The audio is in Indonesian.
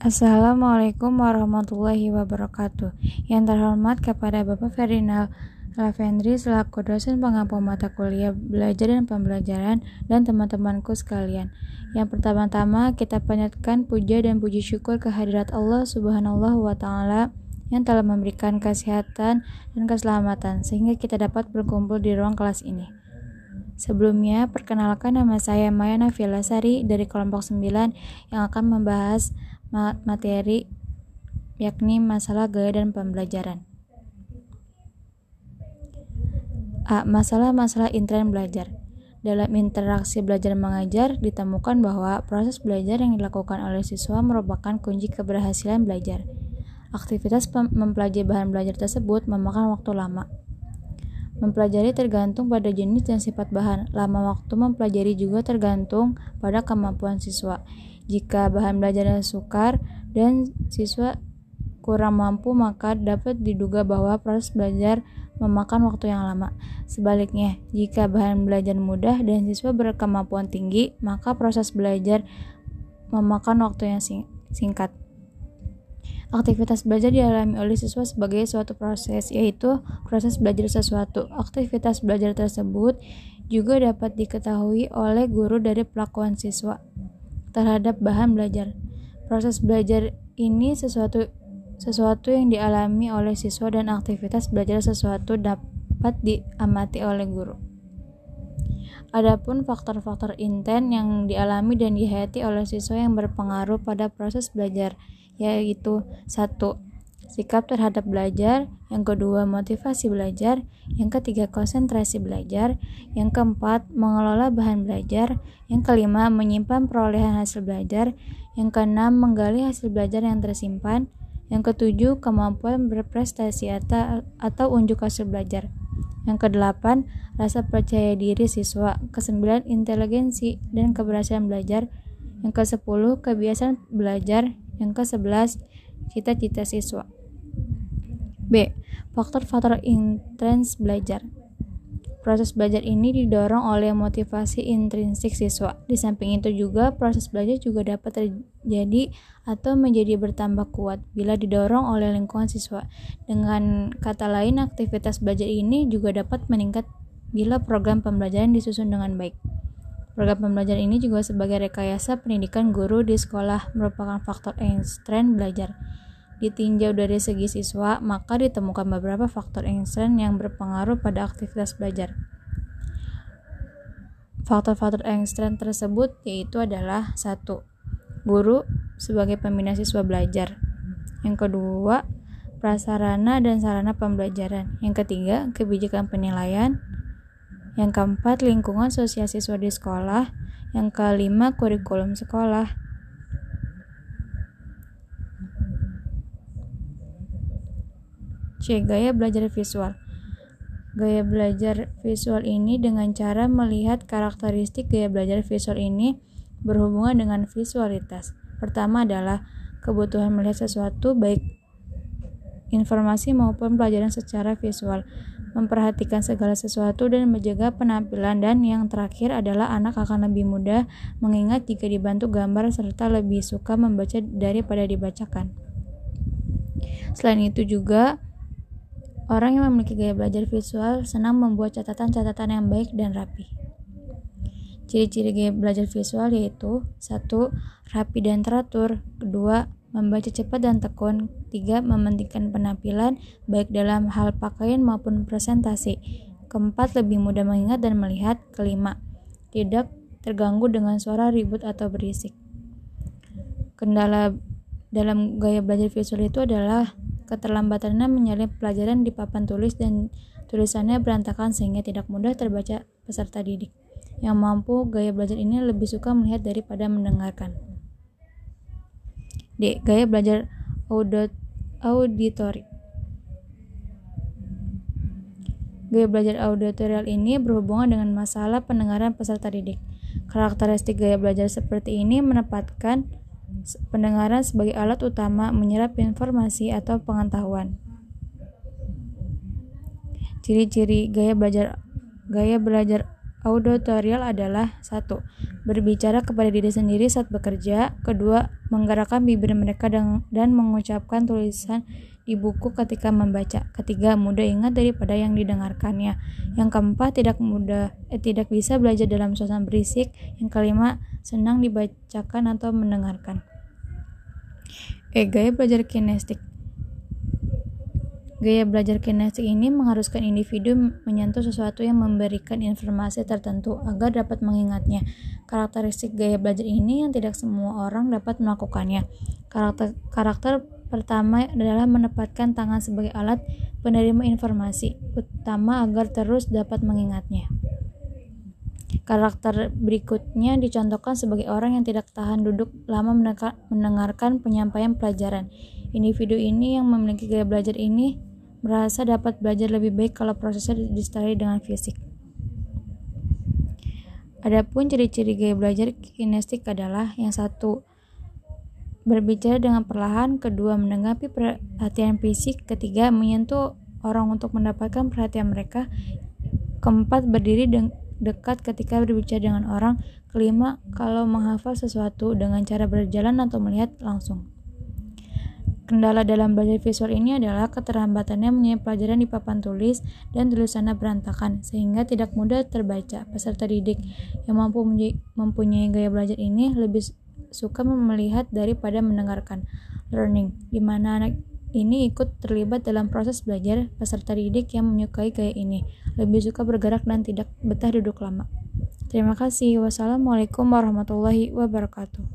Assalamualaikum warahmatullahi wabarakatuh. Yang terhormat kepada Bapak Ferdinand Lavendri selaku dosen pengampu mata kuliah belajar dan pembelajaran dan teman-temanku sekalian. Yang pertama-tama kita panjatkan puja dan puji syukur kehadirat Allah Subhanahu wa taala yang telah memberikan kesehatan dan keselamatan sehingga kita dapat berkumpul di ruang kelas ini. Sebelumnya, perkenalkan nama saya Maya Nafilasari dari kelompok 9 yang akan membahas materi yakni masalah gaya dan pembelajaran. A. Masalah-masalah intern belajar. Dalam interaksi belajar mengajar, ditemukan bahwa proses belajar yang dilakukan oleh siswa merupakan kunci keberhasilan belajar. Aktivitas mempelajari bahan belajar tersebut memakan waktu lama. Mempelajari tergantung pada jenis dan sifat bahan. Lama waktu mempelajari juga tergantung pada kemampuan siswa. Jika bahan belajarnya sukar dan siswa kurang mampu, maka dapat diduga bahwa proses belajar memakan waktu yang lama. Sebaliknya, jika bahan belajar mudah dan siswa berkemampuan tinggi, maka proses belajar memakan waktu yang singkat. Aktivitas belajar dialami oleh siswa sebagai suatu proses, yaitu proses belajar sesuatu. Aktivitas belajar tersebut juga dapat diketahui oleh guru dari pelakuan siswa terhadap bahan belajar. Proses belajar ini sesuatu sesuatu yang dialami oleh siswa dan aktivitas belajar sesuatu dapat diamati oleh guru. Adapun faktor-faktor inten yang dialami dan dihayati oleh siswa yang berpengaruh pada proses belajar yaitu satu sikap terhadap belajar, yang kedua motivasi belajar, yang ketiga konsentrasi belajar, yang keempat mengelola bahan belajar, yang kelima menyimpan perolehan hasil belajar, yang keenam menggali hasil belajar yang tersimpan, yang ketujuh kemampuan berprestasi atau, atau unjuk hasil belajar. Yang kedelapan, rasa percaya diri siswa. Kesembilan, inteligensi dan keberhasilan belajar. Yang kesepuluh, kebiasaan belajar. Yang kesebelas, cita-cita siswa. B. Faktor-faktor intrins belajar. Proses belajar ini didorong oleh motivasi intrinsik siswa. Di samping itu juga proses belajar juga dapat terjadi atau menjadi bertambah kuat bila didorong oleh lingkungan siswa. Dengan kata lain, aktivitas belajar ini juga dapat meningkat bila program pembelajaran disusun dengan baik. Program pembelajaran ini juga sebagai rekayasa pendidikan guru di sekolah merupakan faktor Einstein belajar ditinjau dari segi siswa, maka ditemukan beberapa faktor Einstein yang berpengaruh pada aktivitas belajar. Faktor-faktor Einstein tersebut yaitu adalah satu, guru sebagai pembina siswa belajar. Yang kedua, prasarana dan sarana pembelajaran. Yang ketiga, kebijakan penilaian. Yang keempat, lingkungan sosial siswa di sekolah. Yang kelima, kurikulum sekolah. Gaya belajar visual Gaya belajar visual ini dengan cara melihat karakteristik gaya belajar visual ini berhubungan dengan visualitas. Pertama adalah kebutuhan melihat sesuatu baik informasi maupun pelajaran secara visual, memperhatikan segala sesuatu dan menjaga penampilan dan yang terakhir adalah anak akan lebih mudah mengingat jika dibantu gambar serta lebih suka membaca daripada dibacakan. Selain itu juga Orang yang memiliki gaya belajar visual senang membuat catatan-catatan yang baik dan rapi. Ciri-ciri gaya belajar visual yaitu satu, rapi dan teratur, kedua, membaca cepat dan tekun, tiga, mementingkan penampilan baik dalam hal pakaian maupun presentasi, keempat, lebih mudah mengingat dan melihat, kelima, tidak terganggu dengan suara ribut atau berisik. Kendala dalam gaya belajar visual itu adalah Keterlambatannya menyalip pelajaran di papan tulis dan tulisannya berantakan sehingga tidak mudah terbaca peserta didik. Yang mampu gaya belajar ini lebih suka melihat daripada mendengarkan. D. Gaya belajar audit auditori. Gaya belajar auditorial ini berhubungan dengan masalah pendengaran peserta didik. Karakteristik gaya belajar seperti ini menempatkan pendengaran sebagai alat utama menyerap informasi atau pengetahuan. Ciri-ciri gaya belajar gaya belajar auditorial adalah satu berbicara kepada diri sendiri saat bekerja kedua menggerakkan bibir mereka dan, dan mengucapkan tulisan di buku ketika membaca ketiga mudah ingat daripada yang didengarkannya yang keempat tidak mudah eh, tidak bisa belajar dalam suasana berisik yang kelima senang dibacakan atau mendengarkan. Eh gaya belajar kinestik Gaya belajar kinestik ini mengharuskan individu menyentuh sesuatu yang memberikan informasi tertentu agar dapat mengingatnya. Karakteristik gaya belajar ini yang tidak semua orang dapat melakukannya. Karakter, karakter pertama adalah menempatkan tangan sebagai alat penerima informasi utama agar terus dapat mengingatnya. Karakter berikutnya dicontohkan sebagai orang yang tidak tahan duduk lama mendengarkan penyampaian pelajaran. Individu ini yang memiliki gaya belajar ini merasa dapat belajar lebih baik kalau prosesnya disertai dengan fisik. Adapun ciri-ciri gaya belajar kinestik adalah yang satu berbicara dengan perlahan, kedua menanggapi perhatian fisik, ketiga menyentuh orang untuk mendapatkan perhatian mereka, keempat berdiri de dekat ketika berbicara dengan orang, kelima kalau menghafal sesuatu dengan cara berjalan atau melihat langsung. Kendala dalam belajar visual ini adalah keterlambatannya menyiapkan pelajaran di papan tulis dan tulisannya berantakan, sehingga tidak mudah terbaca. Peserta didik yang mampu mempunyai gaya belajar ini lebih suka melihat daripada mendengarkan. Learning, di mana anak ini ikut terlibat dalam proses belajar, peserta didik yang menyukai gaya ini lebih suka bergerak dan tidak betah duduk lama. Terima kasih. Wassalamualaikum warahmatullahi wabarakatuh.